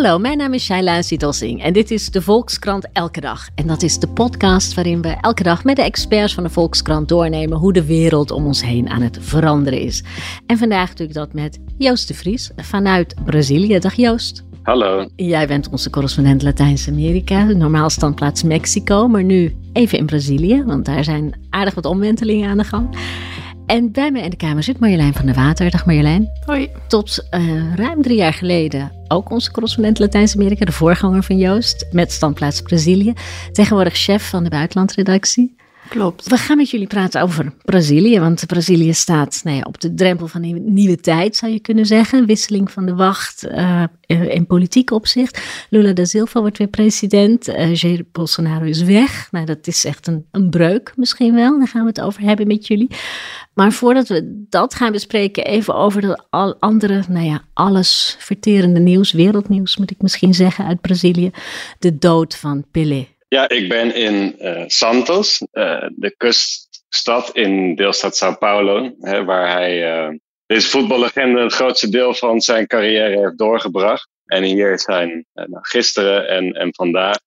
Hallo, mijn naam is Shaila Sietelsing en dit is de Volkskrant Elke Dag. En dat is de podcast waarin we elke dag met de experts van de Volkskrant doornemen hoe de wereld om ons heen aan het veranderen is. En vandaag doe ik dat met Joost de Vries vanuit Brazilië. Dag Joost. Hallo. Jij bent onze correspondent Latijns-Amerika, normaal standplaats Mexico, maar nu even in Brazilië, want daar zijn aardig wat omwentelingen aan de gang. En bij mij in de kamer zit Marjolein van der Water. Dag Marjolein. Hoi. Tot uh, ruim drie jaar geleden ook onze correspondent Latijns-Amerika, de voorganger van Joost, met standplaats Brazilië. Tegenwoordig chef van de buitenlandredactie. Klopt. We gaan met jullie praten over Brazilië, want Brazilië staat nou ja, op de drempel van een nieuwe tijd, zou je kunnen zeggen. Wisseling van de wacht uh, in politiek opzicht. Lula da Silva wordt weer president, uh, Jair Bolsonaro is weg. Nou, dat is echt een, een breuk misschien wel, daar gaan we het over hebben met jullie. Maar voordat we dat gaan bespreken, even over de al andere, nou ja, alles verterende nieuws, wereldnieuws moet ik misschien zeggen, uit Brazilië. De dood van Pelé. Ja, ik ben in uh, Santos, uh, de kuststad in deelstaat Sao Paulo, hè, waar hij uh, deze voetballegende het grootste deel van zijn carrière heeft doorgebracht. En hier zijn nou, gisteren en, en vandaag.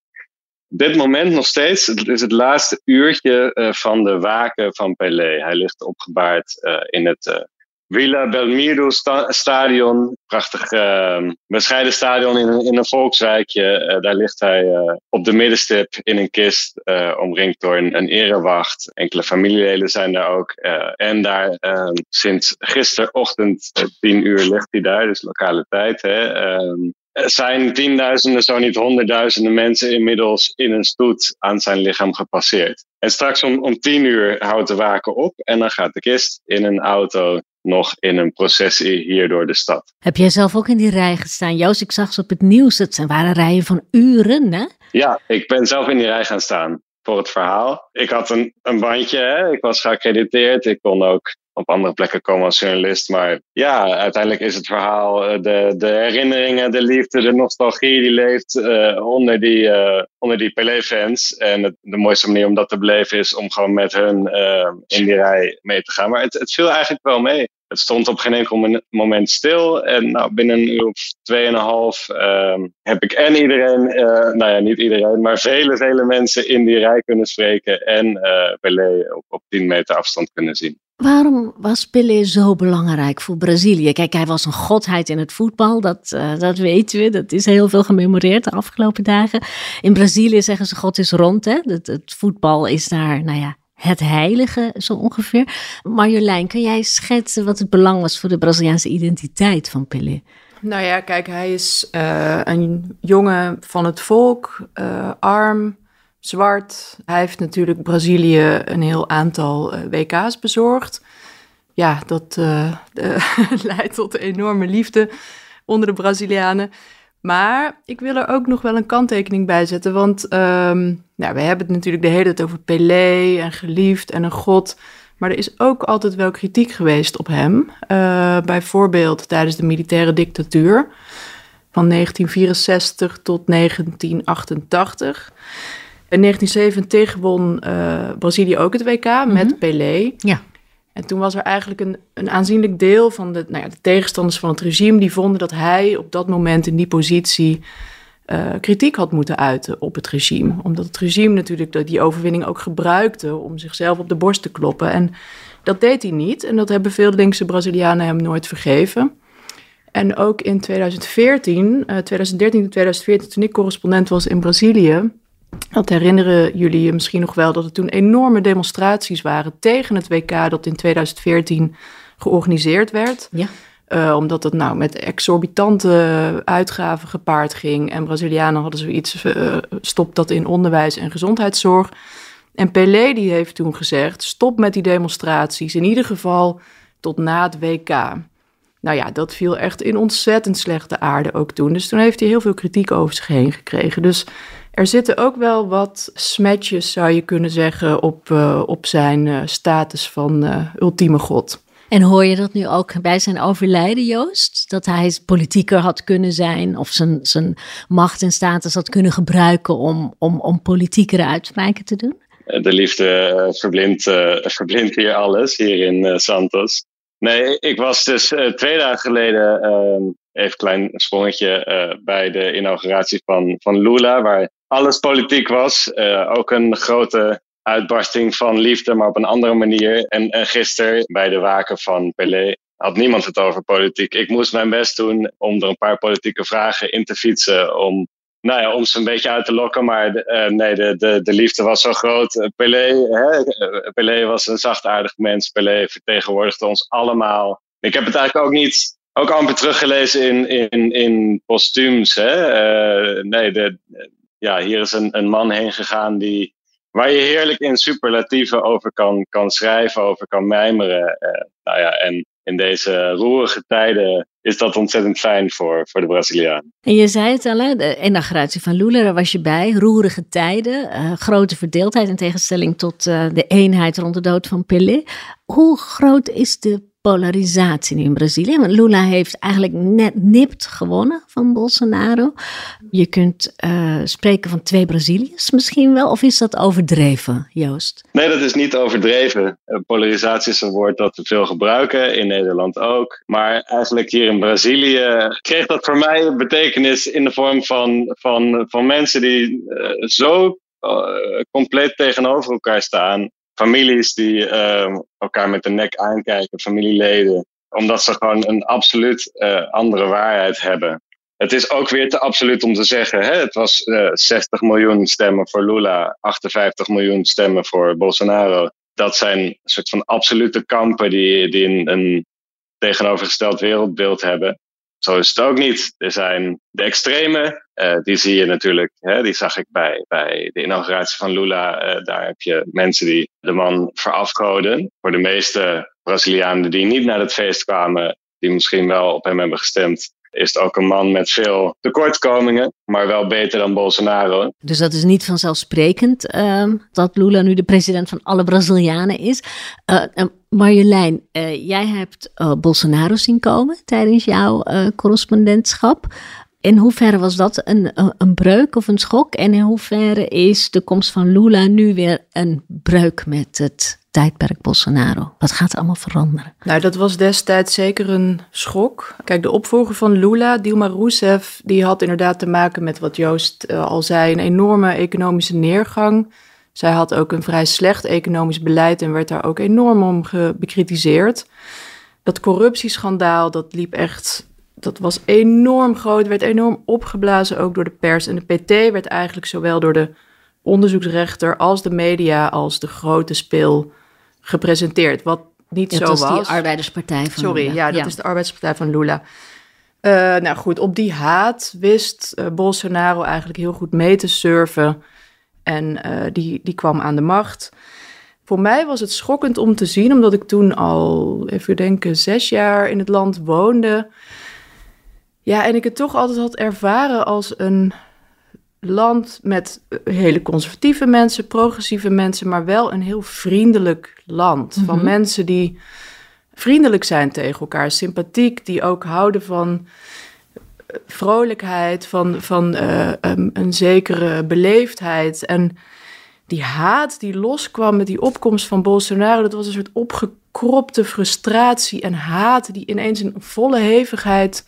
Dit moment nog steeds, het is het laatste uurtje van de waken van Pelé. Hij ligt opgebaard in het Villa Belmiro sta stadion. Prachtig uh, bescheiden stadion in, in een volksrijkje. Uh, daar ligt hij uh, op de middenstip in een kist, uh, omringd door een, een erewacht. Enkele familieleden zijn daar ook. en daar ehm, sinds gisterochtend tien uur ligt hij daar, dus lokale tijd. Hè. Ehm, zijn tienduizenden, zo niet honderdduizenden mensen inmiddels in een stoet aan zijn lichaam gepasseerd. En straks om, om tien uur houdt de waken op en dan gaat de kist in een auto nog in een processie hier door de stad. Heb jij zelf ook in die rij gestaan? Joost, ik zag ze op het nieuws. Het waren rijen van uren, hè? Ja, ik ben zelf in die rij gaan staan voor het verhaal. Ik had een, een bandje, hè? ik was geaccrediteerd. Ik kon ook op andere plekken komen als journalist. Maar ja, uiteindelijk is het verhaal, eh, de, de herinneringen, de liefde, de nostalgie die leeft uh, onder die, uh, onder die Pelé-fans. En het, de mooiste manier om dat te beleven is om gewoon met hun in die rij mee te gaan. Maar het, het viel eigenlijk wel mee. Het stond op geen enkel moment stil. En nou, binnen een uur of tweeënhalf uh, heb ik en iedereen, uh, nou ja, niet iedereen, maar vele, vele mensen in die rij kunnen spreken. En uh, Pelé op, op 10 meter afstand kunnen zien. Waarom was Pelé zo belangrijk voor Brazilië? Kijk, hij was een godheid in het voetbal, dat, uh, dat weten we. Dat is heel veel gememoreerd de afgelopen dagen. In Brazilië zeggen ze God is rond, hè? Het, het voetbal is daar, nou ja, het heilige zo ongeveer. Marjolein, kun jij schetsen wat het belang was voor de Braziliaanse identiteit van Pelé? Nou ja, kijk, hij is uh, een jongen van het volk, uh, arm, zwart. Hij heeft natuurlijk Brazilië een heel aantal uh, WK's bezorgd. Ja, dat leidt tot enorme liefde onder de Brazilianen. Maar ik wil er ook nog wel een kanttekening bij zetten. Want um, nou, we hebben het natuurlijk de hele tijd over Pelé en geliefd en een god. Maar er is ook altijd wel kritiek geweest op hem. Uh, bijvoorbeeld tijdens de militaire dictatuur van 1964 tot 1988. In 1970 won uh, Brazilië ook het WK mm -hmm. met Pelé. Ja. En toen was er eigenlijk een, een aanzienlijk deel van de, nou ja, de tegenstanders van het regime die vonden dat hij op dat moment in die positie uh, kritiek had moeten uiten op het regime. Omdat het regime natuurlijk die overwinning ook gebruikte om zichzelf op de borst te kloppen. En dat deed hij niet. En dat hebben veel linkse Brazilianen hem nooit vergeven. En ook in 2014, uh, 2013 en 2014, toen ik correspondent was in Brazilië, dat herinneren jullie je misschien nog wel dat er toen enorme demonstraties waren tegen het WK dat in 2014 georganiseerd werd. Ja. Uh, omdat het nou met exorbitante uitgaven gepaard ging. En Brazilianen hadden zoiets, uh, stop dat in onderwijs en gezondheidszorg. En Pelé die heeft toen gezegd, stop met die demonstraties, in ieder geval tot na het WK. Nou ja, dat viel echt in ontzettend slechte aarde ook toen. Dus toen heeft hij heel veel kritiek over zich heen gekregen. Dus er zitten ook wel wat smetjes, zou je kunnen zeggen, op, uh, op zijn uh, status van uh, ultieme god. En hoor je dat nu ook bij zijn overlijden, Joost? Dat hij politieker had kunnen zijn of zijn, zijn macht en status had kunnen gebruiken om, om, om politiekere uitspraken te doen? De liefde verblindt, verblindt hier alles, hier in Santos. Nee, ik was dus twee dagen geleden, ehm, even een klein sprongetje, bij de inauguratie van, van Lula, waar alles politiek was. ook een grote uitbarsting van liefde, maar op een andere manier. En, en gisteren bij de waken van Pelé had niemand het over politiek. Ik moest mijn best doen om er een paar politieke vragen in te fietsen. Om, nou ja, om ze een beetje uit te lokken. Maar uh, nee, de, de, de liefde was zo groot. Pelé, hè, Pelé was een zachtaardig mens. Pelé vertegenwoordigde ons allemaal. Ik heb het eigenlijk ook niet ook amper teruggelezen in, in, in postuums. Hè? Uh, nee, de, ja, hier is een, een man heen gegaan die waar je heerlijk in superlatieven over kan, kan schrijven, over kan mijmeren. Uh, nou ja, en in deze roerige tijden is dat ontzettend fijn voor, voor de Brazilianen. En je zei het al, hè, de inauguratie van Lula, daar was je bij. Roerige tijden, uh, grote verdeeldheid in tegenstelling tot uh, de eenheid rond de dood van Pelé. Hoe groot is de polarisatie nu in Brazilië. Want Lula heeft eigenlijk net nipt gewonnen van Bolsonaro. Je kunt uh, spreken van twee Braziliërs misschien wel, of is dat overdreven, Joost? Nee, dat is niet overdreven. Uh, polarisatie is een woord dat we veel gebruiken, in Nederland ook. Maar eigenlijk hier in Brazilië kreeg dat voor mij betekenis in de vorm van, van, van mensen die uh, zo compleet tegenover elkaar staan families die uh, elkaar met de nek aankijken, familieleden, omdat ze gewoon een absoluut uh, andere waarheid hebben. Het is ook weer te absoluut om te zeggen, hè, het was uh, eh, 60 miljoen stemmen voor Lula, 58 miljoen stemmen voor Bolsonaro. Dat zijn soort van absolute kampen die, die een, een tegenovergesteld wereldbeeld hebben. Zo is het ook niet. Er zijn de extreme, uh, die zie je natuurlijk, hè, die zag ik bij, bij de inauguratie van Lula. Uh, daar heb je mensen die de man verafgoden. Voor de meeste Brazilianen die niet naar het feest kwamen, die misschien wel op hem hebben gestemd, is het ook een man met veel tekortkomingen, maar wel beter dan Bolsonaro. Dus dat is niet vanzelfsprekend uh, dat Lula nu de president van alle Brazilianen is. Uh, Marjolein, jij hebt Bolsonaro zien komen tijdens jouw correspondentschap. In hoeverre was dat een, een breuk of een schok? En in hoeverre is de komst van Lula nu weer een breuk met het tijdperk Bolsonaro? Wat gaat allemaal veranderen? Nou, dat was destijds zeker een schok. Kijk, de opvolger van Lula, Dilma Rousseff, die had inderdaad te maken met wat Joost uh, al zei, een enorme economische neergang. Zij had ook een vrij slecht economisch beleid en werd daar ook enorm om bekritiseerd. Dat corruptieschandaal, dat liep echt dat was enorm groot, werd enorm opgeblazen ook door de pers. En de PT werd eigenlijk zowel door de onderzoeksrechter als de media als de grote speel gepresenteerd. Wat niet ja, zo was. was. die arbeiderspartij van Sorry, Lula. ja, dat is de arbeiderspartij van Lula. Uh, nou goed, op die haat wist uh, Bolsonaro eigenlijk heel goed mee te surfen. En uh, die, die kwam aan de macht. Voor mij was het schokkend om te zien, omdat ik toen al, even denken, zes jaar in het land woonde. Ja, en ik het toch altijd had ervaren als een land met hele conservatieve mensen, progressieve mensen, maar wel een heel vriendelijk land. Van Mhm. mensen die vriendelijk zijn tegen elkaar, sympathiek, die ook houden van eh, vrolijkheid, van, van eh, um, een zekere beleefdheid. En die haat die loskwam met die opkomst van Bolsonaro, dat was een soort opgekropte frustratie en haat die ineens in volle hevigheid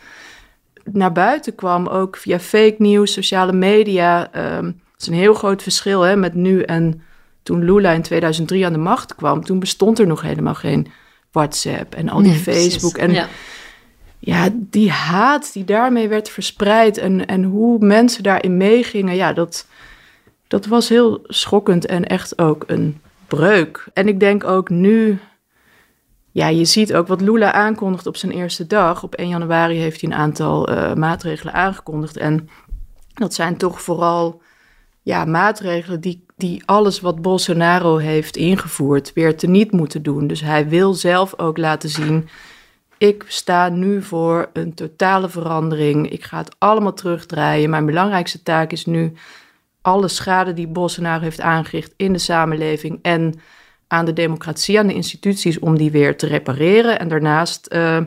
naar buiten kwam, ook via fake news, sociale media. Um, dat is een heel groot verschil hè, met nu en toen Lula in 2003 aan de macht kwam. Toen bestond er nog helemaal geen WhatsApp en al die Nee, precies. Facebook. En Ja. ja, die haat die daarmee werd verspreid en, en hoe mensen daarin meegingen, ja, dat, dat was heel schokkend en echt ook een breuk. En ik denk ook nu, ja, je ziet ook wat Lula aankondigt op zijn eerste dag. Op 1 januari heeft hij een aantal uh, maatregelen aangekondigd. En dat zijn toch vooral ja, maatregelen die, die alles wat Bolsonaro heeft ingevoerd weer teniet moeten doen. Dus hij wil zelf ook laten zien ik sta nu voor een totale verandering. Ik ga het allemaal terugdraaien. Mijn belangrijkste taak is nu alle schade die Bolsonaro heeft aangericht in de samenleving en aan de democratie, aan de instituties, om die weer te repareren. En daarnaast, uh,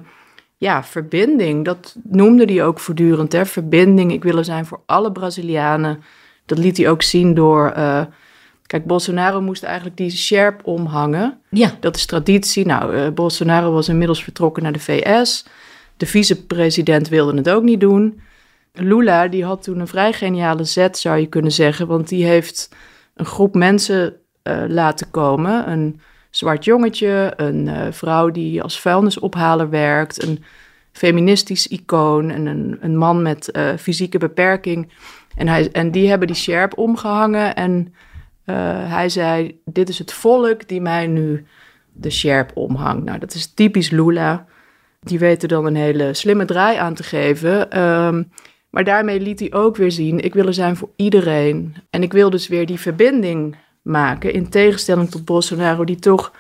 ja, verbinding. Dat noemde hij ook voortdurend, hè? verbinding. Ik wil er zijn voor alle Brazilianen. Dat liet hij ook zien door. Uh, kijk, Bolsonaro moest eigenlijk die sjerp omhangen. Ja. Dat is traditie. Nou, uh, Bolsonaro was inmiddels vertrokken naar de VS. De vicepresident wilde het ook niet doen. Lula, die had toen een vrij geniale zet, zou je kunnen zeggen. Want die heeft een groep mensen uh, laten komen. Een zwart jongetje, een uh, vrouw die als vuilnisophaler werkt, een feministisch icoon en een, een man met uh, fysieke beperking. En, hij, en die hebben die sjerp omgehangen en hij zei, dit is het volk die mij nu de sjerp omhangt. Nou, dat is typisch Lula. Die weten dan een hele slimme draai aan te geven. Um, maar daarmee liet hij ook weer zien, ik wil er zijn voor iedereen. En ik wil dus weer die verbinding maken, in tegenstelling tot Bolsonaro, die toch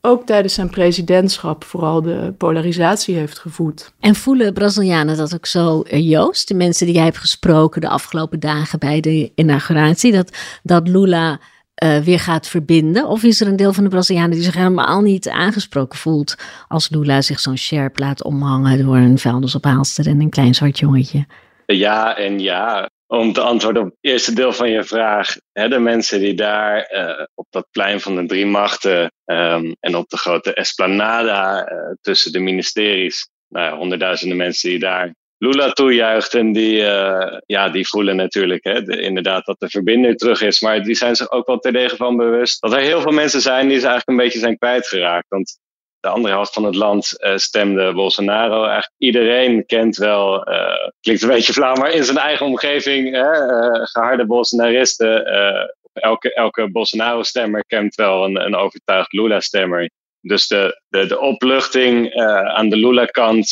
ook tijdens zijn presidentschap vooral de polarisatie heeft gevoed. En voelen Brazilianen dat ook zo, Joost? De mensen die jij hebt gesproken de afgelopen dagen bij de inauguratie, dat, dat Lula uh, weer gaat verbinden? Of is er een deel van de Brazilianen die zich helemaal niet aangesproken voelt als Lula zich zo'n sjerp laat omhangen door een vuilnisophaalster en een klein zwart jongetje? Ja en ja. Om te antwoorden op het eerste deel van je vraag. Hè, de mensen die daar uh, op dat plein van de drie machten um, en op de grote esplanada uh, tussen de ministeries. Nou honderdduizenden mensen die daar Lula toejuichten, die, uh, ja, die voelen natuurlijk hè, de, inderdaad dat de verbinding terug is. Maar die zijn zich ook wel terdege van bewust dat er heel veel mensen zijn die ze eigenlijk een beetje zijn kwijtgeraakt. Want de andere helft van het land uh, stemde Bolsonaro. Eigenlijk iedereen kent wel, uh, klinkt een beetje flauw, maar in zijn eigen omgeving, uh, geharde Bolsonaristen. elke, elke Bolsonaro-stemmer kent wel een, een overtuigd Lula-stemmer. Dus de, de, de opluchting aan de Lula-kant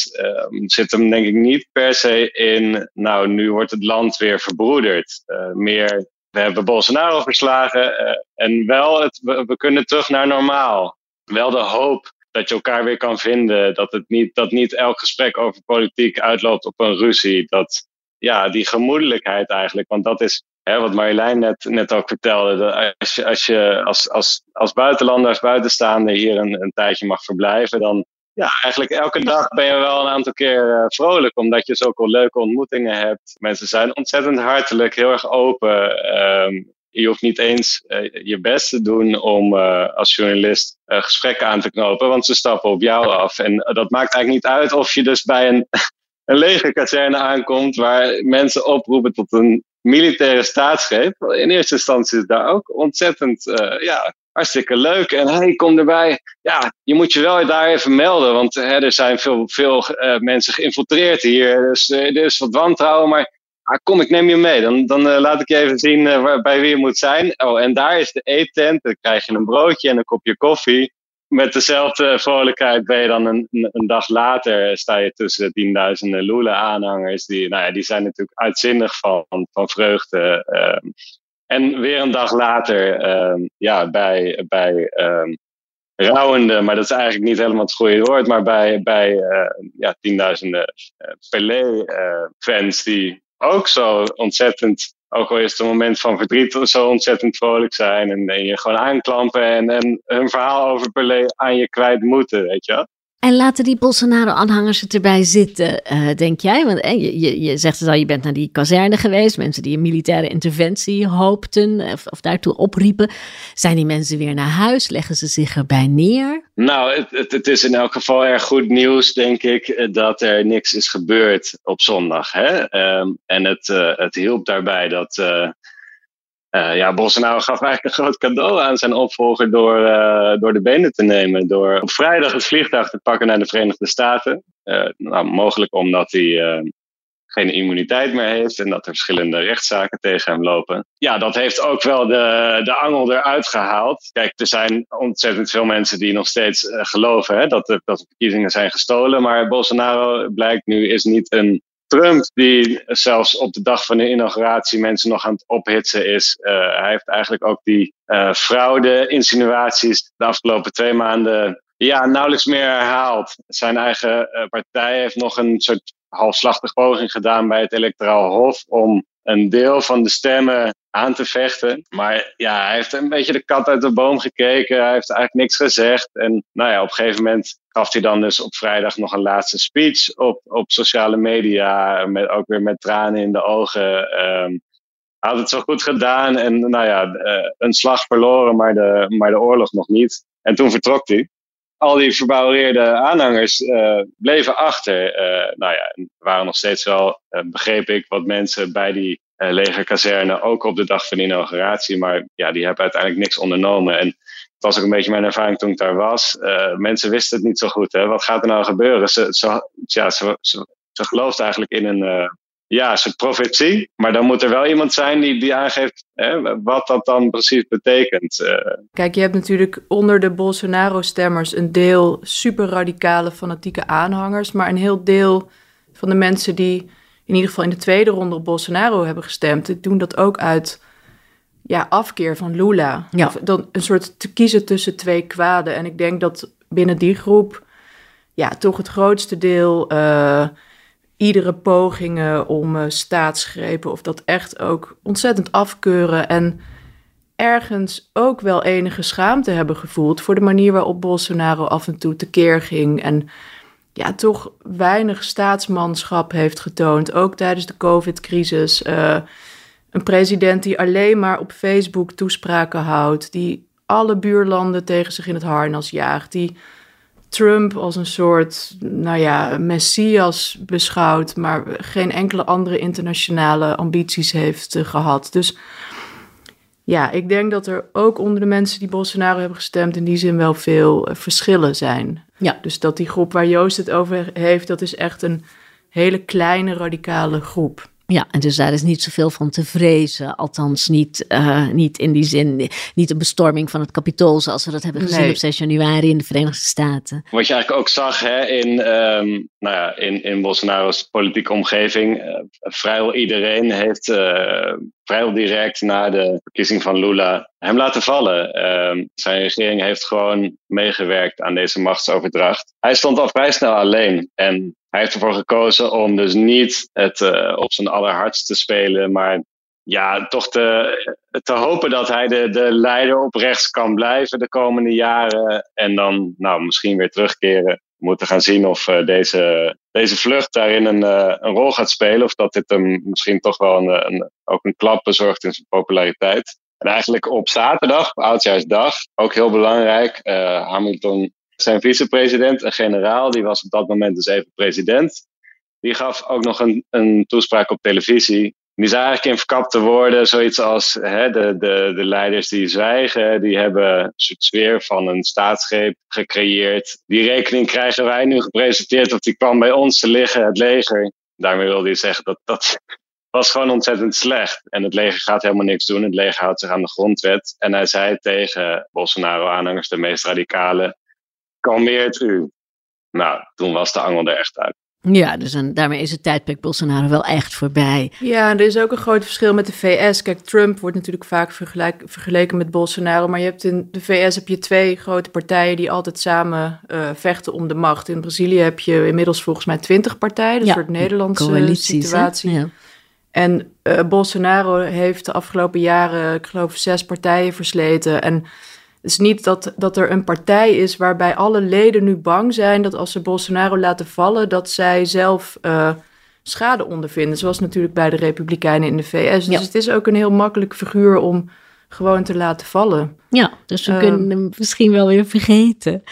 zit hem denk ik niet per se in, nou nu wordt het land weer verbroederd. meer, we hebben Bolsonaro verslagen en wel, het, we kunnen terug naar normaal. Wel de hoop dat je elkaar weer kan vinden. Dat, het niet, dat niet elk gesprek over politiek uitloopt op een ruzie. Dat, ja, die gemoedelijkheid eigenlijk. Want dat is hè, wat Marjolein net, net ook vertelde. Dat als je, als, je als, als, als buitenlander, als buitenstaander hier een, een tijdje mag verblijven, dan ja, eigenlijk elke dag ben je wel een aantal keer uh, vrolijk, omdat je zoveel leuke ontmoetingen hebt. Mensen zijn ontzettend hartelijk, heel erg open. Um, je hoeft niet eens uh, je best te doen om uh, als journalist uh, gesprekken aan te knopen, want ze stappen op jou af. En dat maakt eigenlijk niet uit of je dus bij een, een legerkazerne aankomt waar mensen oproepen tot een militaire staatsgreep. In eerste instantie is daar ook ontzettend, ja, hartstikke leuk. En hey, kom erbij. Ja, je moet je wel daar even melden, want hè, er zijn veel, veel mensen geïnfiltreerd hier. Dus er is wat wantrouwen, maar ah, kom, ik neem je mee. Dan, dan uh, laat ik je even zien uh, waar, bij wie je moet zijn. Oh, en daar is de eettent. Dan krijg je een broodje en een kopje koffie. Met dezelfde vrolijkheid ben je dan een, een dag later sta je tussen tienduizenden Lula-aanhangers. Die, nou ja, die zijn natuurlijk uitzinnig van, van vreugde. Uh, en weer een dag later ehm, ja, bij, bij ehm, rouwende, maar dat is eigenlijk niet helemaal het goede woord, maar bij, bij ja, tienduizenden Pelé-fans die ook zo ontzettend, ook al is het een moment van verdriet, zo ontzettend vrolijk zijn. En, en je gewoon aanklampen en, en hun verhaal over Pelé aan je kwijt moeten, weet je wel. En laten die Bolsonaro-aanhangers het erbij zitten, uh, denk jij? Want eh, je, je, zegt het al, je bent naar die kazerne geweest. Mensen die een militaire interventie hoopten of, of daartoe opriepen. Zijn die mensen weer naar huis? Leggen ze zich erbij neer? Nou, het, het, is in elk geval erg goed nieuws, denk ik, dat er niks is gebeurd op zondag. Hè? Um, en het, het hielp daarbij dat... uh, ja, Bolsonaro gaf eigenlijk een groot cadeau aan zijn opvolger door, uh, door de benen te nemen. Door op vrijdag het vliegtuig te pakken naar de Verenigde Staten. Uh, nou, mogelijk omdat hij geen immuniteit meer heeft en dat er verschillende rechtszaken tegen hem lopen. Ja, dat heeft ook wel de, de angel eruit gehaald. Kijk, er zijn ontzettend veel mensen die nog steeds geloven hè, dat, de, dat de verkiezingen zijn gestolen. Maar Bolsonaro blijkt nu is niet een Trump, die zelfs op de dag van de inauguratie mensen nog aan het ophitsen is. Uh, hij heeft eigenlijk ook die uh, fraude-insinuaties de afgelopen twee maanden ja, nauwelijks meer herhaald. Zijn eigen uh, partij heeft nog een soort halfslachtig poging gedaan bij het electoraal hof om een deel van de stemmen aan te vechten. Maar ja, hij heeft een beetje de kat uit de boom gekeken. Hij heeft eigenlijk niks gezegd. En nou ja, op een gegeven moment gaf hij dan dus op vrijdag nog een laatste speech op, op sociale media. Met, ook weer met tranen in de ogen. Hij had het zo goed gedaan en nou ja, uh, een slag verloren, maar de, maar de oorlog nog niet. En toen vertrok hij. Al die verbouwereerde aanhangers uh, bleven achter. Uh, nou ja, er waren nog steeds wel, begreep ik, wat mensen bij die legerkazerne, ook op de dag van de inauguratie. Maar ja, die hebben uiteindelijk niks ondernomen. En het was ook een beetje mijn ervaring toen ik daar was. mensen wisten het niet zo goed. Hè? Wat gaat er nou gebeuren? Ze, ze, ja, ze, ze, ze eigenlijk in een ja, een profetie. Maar dan moet er wel iemand zijn die, die aangeeft hè, wat dat dan precies betekent. Uh. Kijk, je hebt natuurlijk onder de Bolsonaro-stemmers een deel super radicale fanatieke aanhangers. Maar een heel deel van de mensen die in ieder geval in de tweede ronde op Bolsonaro hebben gestemd, doen dat ook uit ja, afkeer van Lula. Ja. Of dan een soort te kiezen tussen twee kwaden. En ik denk dat binnen die groep ja, toch het grootste deel. Uh, iedere pogingen om uh, staatsgrepen of dat echt ook ontzettend afkeuren en ergens ook wel enige schaamte hebben gevoeld voor de manier waarop Bolsonaro af en toe tekeer ging en ja, toch weinig staatsmanschap heeft getoond, ook tijdens de COVID-crisis. Uh, een president die alleen maar op Facebook toespraken houdt, die alle buurlanden tegen zich in het harnas jaagt, die Trump als een soort, nou ja, messias beschouwt, maar geen enkele andere internationale ambities heeft uh, gehad. Dus ja, ik denk dat er ook onder de mensen die Bolsonaro hebben gestemd in die zin wel veel uh, verschillen zijn. Ja. Dus dat die groep waar Joost het over heeft, dat is echt een hele kleine radicale groep. Ja, en dus daar is niet zoveel van te vrezen. Althans, niet, uh, niet in die zin, niet de bestorming van het kapitool zoals we dat hebben gezien nee. op 6 januari in de Verenigde Staten. Wat je eigenlijk ook zag hè, in, um, nou ja, in, in Bolsonaro's politieke omgeving, uh, vrijwel iedereen heeft uh, vrijwel direct na de verkiezing van Lula hem laten vallen. Uh, zijn regering heeft gewoon meegewerkt aan deze machtsoverdracht. Hij stond al vrij snel alleen en hij heeft ervoor gekozen om dus niet het uh, op zijn allerhardst te spelen, maar ja, toch te, te hopen dat hij de, de leider op rechts kan blijven de komende jaren. En dan nou, misschien weer terugkeren. We moeten gaan zien of uh, deze, deze vlucht daarin een, uh, een rol gaat spelen. Of dat dit hem misschien toch wel een, een, ook een klap bezorgt in zijn populariteit. En eigenlijk op zaterdag, oudjaarsdag, ook heel belangrijk. Hamilton zijn vicepresident, een generaal, die was op dat moment dus even president. Die gaf ook nog een, een toespraak op televisie. Die zei eigenlijk in verkapte woorden zoiets als hè, de, de, de leiders die zwijgen, die hebben een soort sfeer van een staatsgreep gecreëerd. Die rekening krijgen wij nu gepresenteerd of die kwam bij ons te liggen, het leger. Daarmee wilde hij zeggen dat dat was gewoon ontzettend slecht. En het leger gaat helemaal niks doen. Het leger houdt zich aan de grondwet. En hij zei tegen Bolsonaro-aanhangers, de meest radicale, kalmeert u. Nou, toen was de angel er echt uit. Ja, dus en daarmee is het tijdperk Bolsonaro wel echt voorbij. Ja, er is ook een groot verschil met de VS. Kijk, Trump wordt natuurlijk vaak vergeleken met Bolsonaro. Maar je hebt in de VS heb je twee grote partijen die altijd samen uh, vechten om de macht. In Brazilië heb je inmiddels volgens mij twintig partijen. Een ja, soort Nederlandse situatie. Ja. En uh, Bolsonaro heeft de afgelopen jaren, ik geloof, zes partijen versleten. En het is niet dat, dat er een partij is waarbij alle leden nu bang zijn dat als ze Bolsonaro laten vallen, dat zij zelf uh, schade ondervinden. Zoals natuurlijk bij de Republikeinen in de VS. Dus het is ook een heel makkelijk figuur om gewoon te laten vallen. Ja, dus we kunnen hem misschien wel weer vergeten.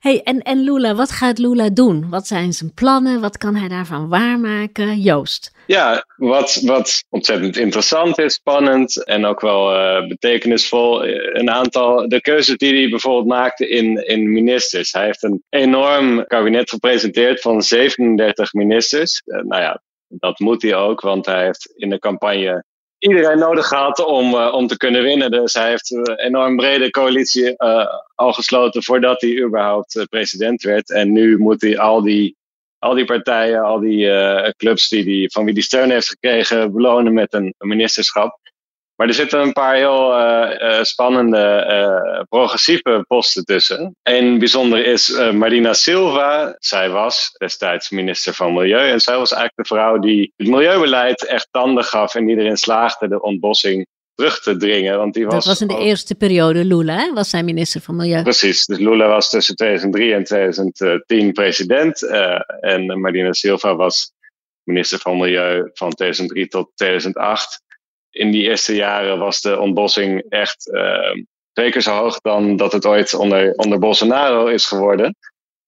Hey, en, en Lula, wat gaat Lula doen? Wat zijn zijn plannen? Wat kan hij daarvan waarmaken? Joost. Ja, wat, wat ontzettend interessant is, spannend en ook wel uh, betekenisvol. Een aantal, de keuzes die hij bijvoorbeeld maakte in, in ministers. Hij heeft een enorm kabinet gepresenteerd van 37 ministers. Uh, nou ja, dat moet hij ook, want hij heeft in de campagne iedereen nodig gehad om, uh, om te kunnen winnen. Dus hij heeft een enorm brede coalitie uh, al gesloten voordat hij überhaupt uh, president werd. En nu moet hij al die, al die partijen, al die clubs die die, van wie die steun heeft gekregen, belonen met een ministerschap. Maar er zitten een paar heel spannende progressieve posten tussen. Een bijzonder is Marina Silva. Zij was destijds minister van Milieu. En zij was eigenlijk de vrouw die het milieubeleid echt tanden gaf en die erin slaagde de ontbossing terug te dringen. Want die was dat was in de eerste periode Lula, hè? was zij minister van Milieu. Precies, dus Lula was tussen 2003 en 2010 president. Uh, en Marina Silva was minister van Milieu van 2003 tot 2008. In die eerste jaren was de ontbossing echt uh, twee keer zo hoog dan dat het ooit onder, onder Bolsonaro is geworden.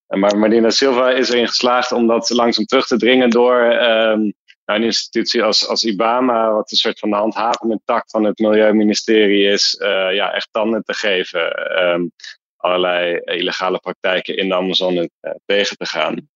Maar Marina Silva is erin geslaagd om dat langzaam terug te dringen door uh, nou, een institutie als, als IBAMA, wat een soort van de handhavende tak van het Milieuministerie is, uh, ja, echt tanden te geven. Um, allerlei illegale praktijken in de Amazone uh, tegen te gaan.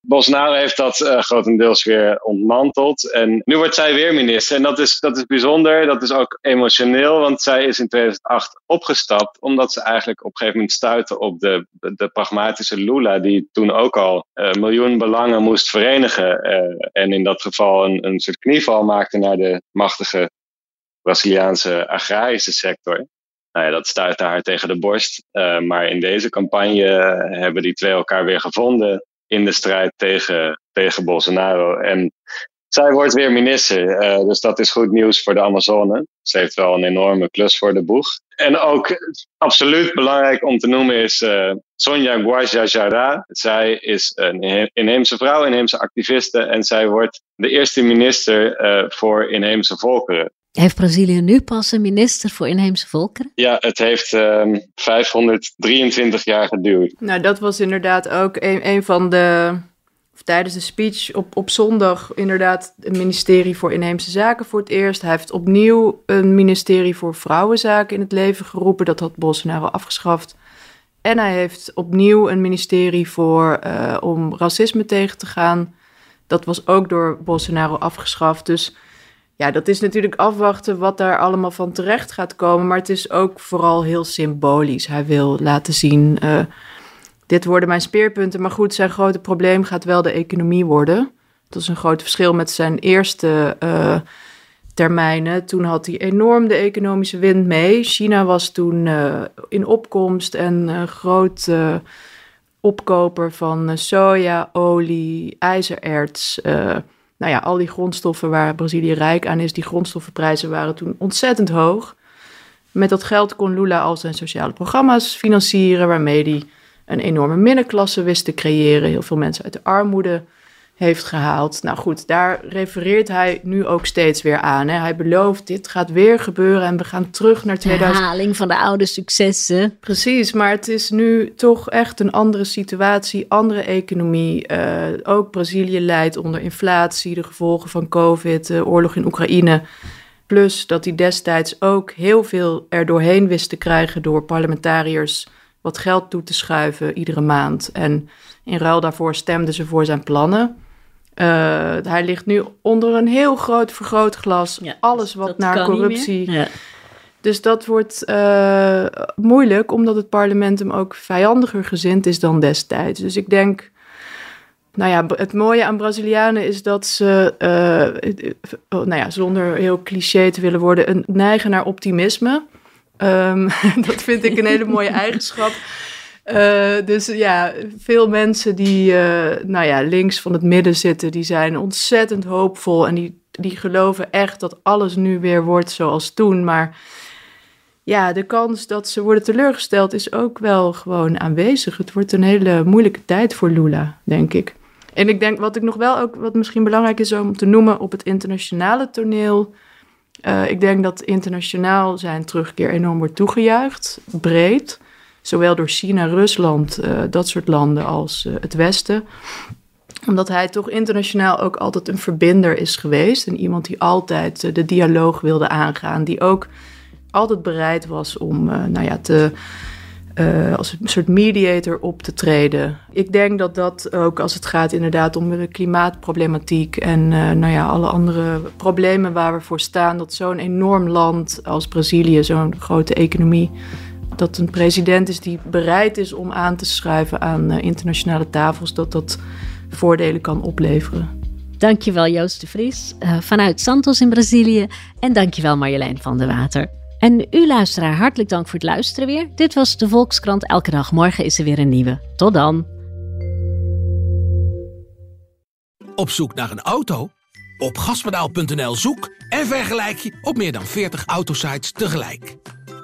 Bolsonaro heeft dat uh, grotendeels weer ontmanteld. En nu wordt zij weer minister. En dat is, dat is bijzonder. Dat is ook emotioneel. Want zij is in 2008 opgestapt. Omdat ze eigenlijk op een gegeven moment stuitte op de, de pragmatische Lula. Die toen ook al uh, miljoen belangen moest verenigen. Uh, en in dat geval een, een soort knieval maakte naar de machtige Braziliaanse agrarische sector. Nou ja, dat stuitte haar tegen de borst. maar in deze campagne hebben die twee elkaar weer gevonden in de strijd tegen, tegen Bolsonaro. En zij wordt weer minister, uh, dus dat is goed nieuws voor de Amazone. Ze heeft wel een enorme klus voor de boeg. En ook absoluut belangrijk om te noemen is uh, Sonja Guajajara. Zij is een inheemse vrouw, inheemse activiste. En zij wordt de eerste minister uh, voor inheemse volkeren. Heeft Brazilië nu pas een minister voor inheemse volkeren? Ja, het heeft um, ehm, 523 jaar geduurd. Nou, dat was inderdaad ook een, een van de. Of tijdens de speech op, op zondag, inderdaad, het ministerie voor Inheemse Zaken voor het eerst. Hij heeft opnieuw een ministerie voor Vrouwenzaken in het leven geroepen. Dat had Bolsonaro afgeschaft. En hij heeft opnieuw een ministerie voor, uh, om racisme tegen te gaan. Dat was ook door Bolsonaro afgeschaft. Dus ja, dat is natuurlijk afwachten wat daar allemaal van terecht gaat komen. Maar het is ook vooral heel symbolisch. Hij wil laten zien, uh, dit worden mijn speerpunten. Maar goed, zijn grote probleem gaat wel de economie worden. Dat is een groot verschil met zijn eerste uh, termijnen. Toen had hij enorm de economische wind mee. China was toen uh, in opkomst en groot opkoper van soja, olie, ijzererts nou ja, al die grondstoffen waar Brazilië rijk aan is, die grondstoffenprijzen waren toen ontzettend hoog. Met dat geld kon Lula al zijn sociale programma's financieren, waarmee hij een enorme middenklasse wist te creëren. Heel veel mensen uit de armoede heeft gehaald. Nou goed, daar refereert hij nu ook steeds weer aan. Hè. Hij belooft, dit gaat weer gebeuren en we gaan terug naar 2000. Herhaling van de oude successen. Precies, maar het is nu toch echt een andere situatie, andere economie. Uh, ook Brazilië leidt onder inflatie, de gevolgen van COVID, de oorlog in Oekraïne. Plus dat hij destijds ook heel veel er doorheen wist te krijgen door parlementariërs wat geld toe te schuiven iedere maand. En in ruil daarvoor stemden ze voor zijn plannen. Uh, hij ligt nu onder een heel groot vergrootglas. Ja, Alles wat naar corruptie. Ja. Dus dat wordt uh, moeilijk, omdat het parlement hem ook vijandiger gezind is dan destijds. Dus ik denk. Nou ja, het mooie aan Brazilianen is dat ze, uh, nou ja, zonder heel cliché te willen worden, een neigen naar optimisme. Um, dat vind ik een hele mooie eigenschap. Uh, dus ja, veel mensen die uh, nou ja, links van het midden zitten, die zijn ontzettend hoopvol en die, die geloven echt dat alles nu weer wordt zoals toen. Maar ja, de kans dat ze worden teleurgesteld is ook wel gewoon aanwezig. Het wordt een hele moeilijke tijd voor Lula, denk ik. En ik denk wat ik nog wel ook, wat misschien belangrijk is om te noemen op het internationale toneel. Uh, ik denk dat internationaal zijn terugkeer enorm wordt toegejuicht, breed zowel door China, Rusland, uh, dat soort landen als uh, het Westen. Omdat hij toch internationaal ook altijd een verbinder is geweest. En iemand die altijd uh, de dialoog wilde aangaan. Die ook altijd bereid was om nou ja, te, als een soort mediator op te treden. Ik denk dat dat ook als het gaat inderdaad om de klimaatproblematiek en nou ja, alle andere problemen waar we voor staan, dat zo'n enorm land als Brazilië, zo'n grote economie, dat een president is die bereid is om aan te schuiven aan uh, internationale tafels, dat dat voordelen kan opleveren. Dankjewel Joost de Vries uh, vanuit Santos in Brazilië. En dankjewel Marjolein van der Water. En u luisteraar, hartelijk dank voor het luisteren weer. Dit was de Volkskrant Elke Dag. Morgen is er weer een nieuwe. Tot dan. Op zoek naar een auto? Op gaspedaal.nl zoek en vergelijk je op meer dan 40 autosites tegelijk.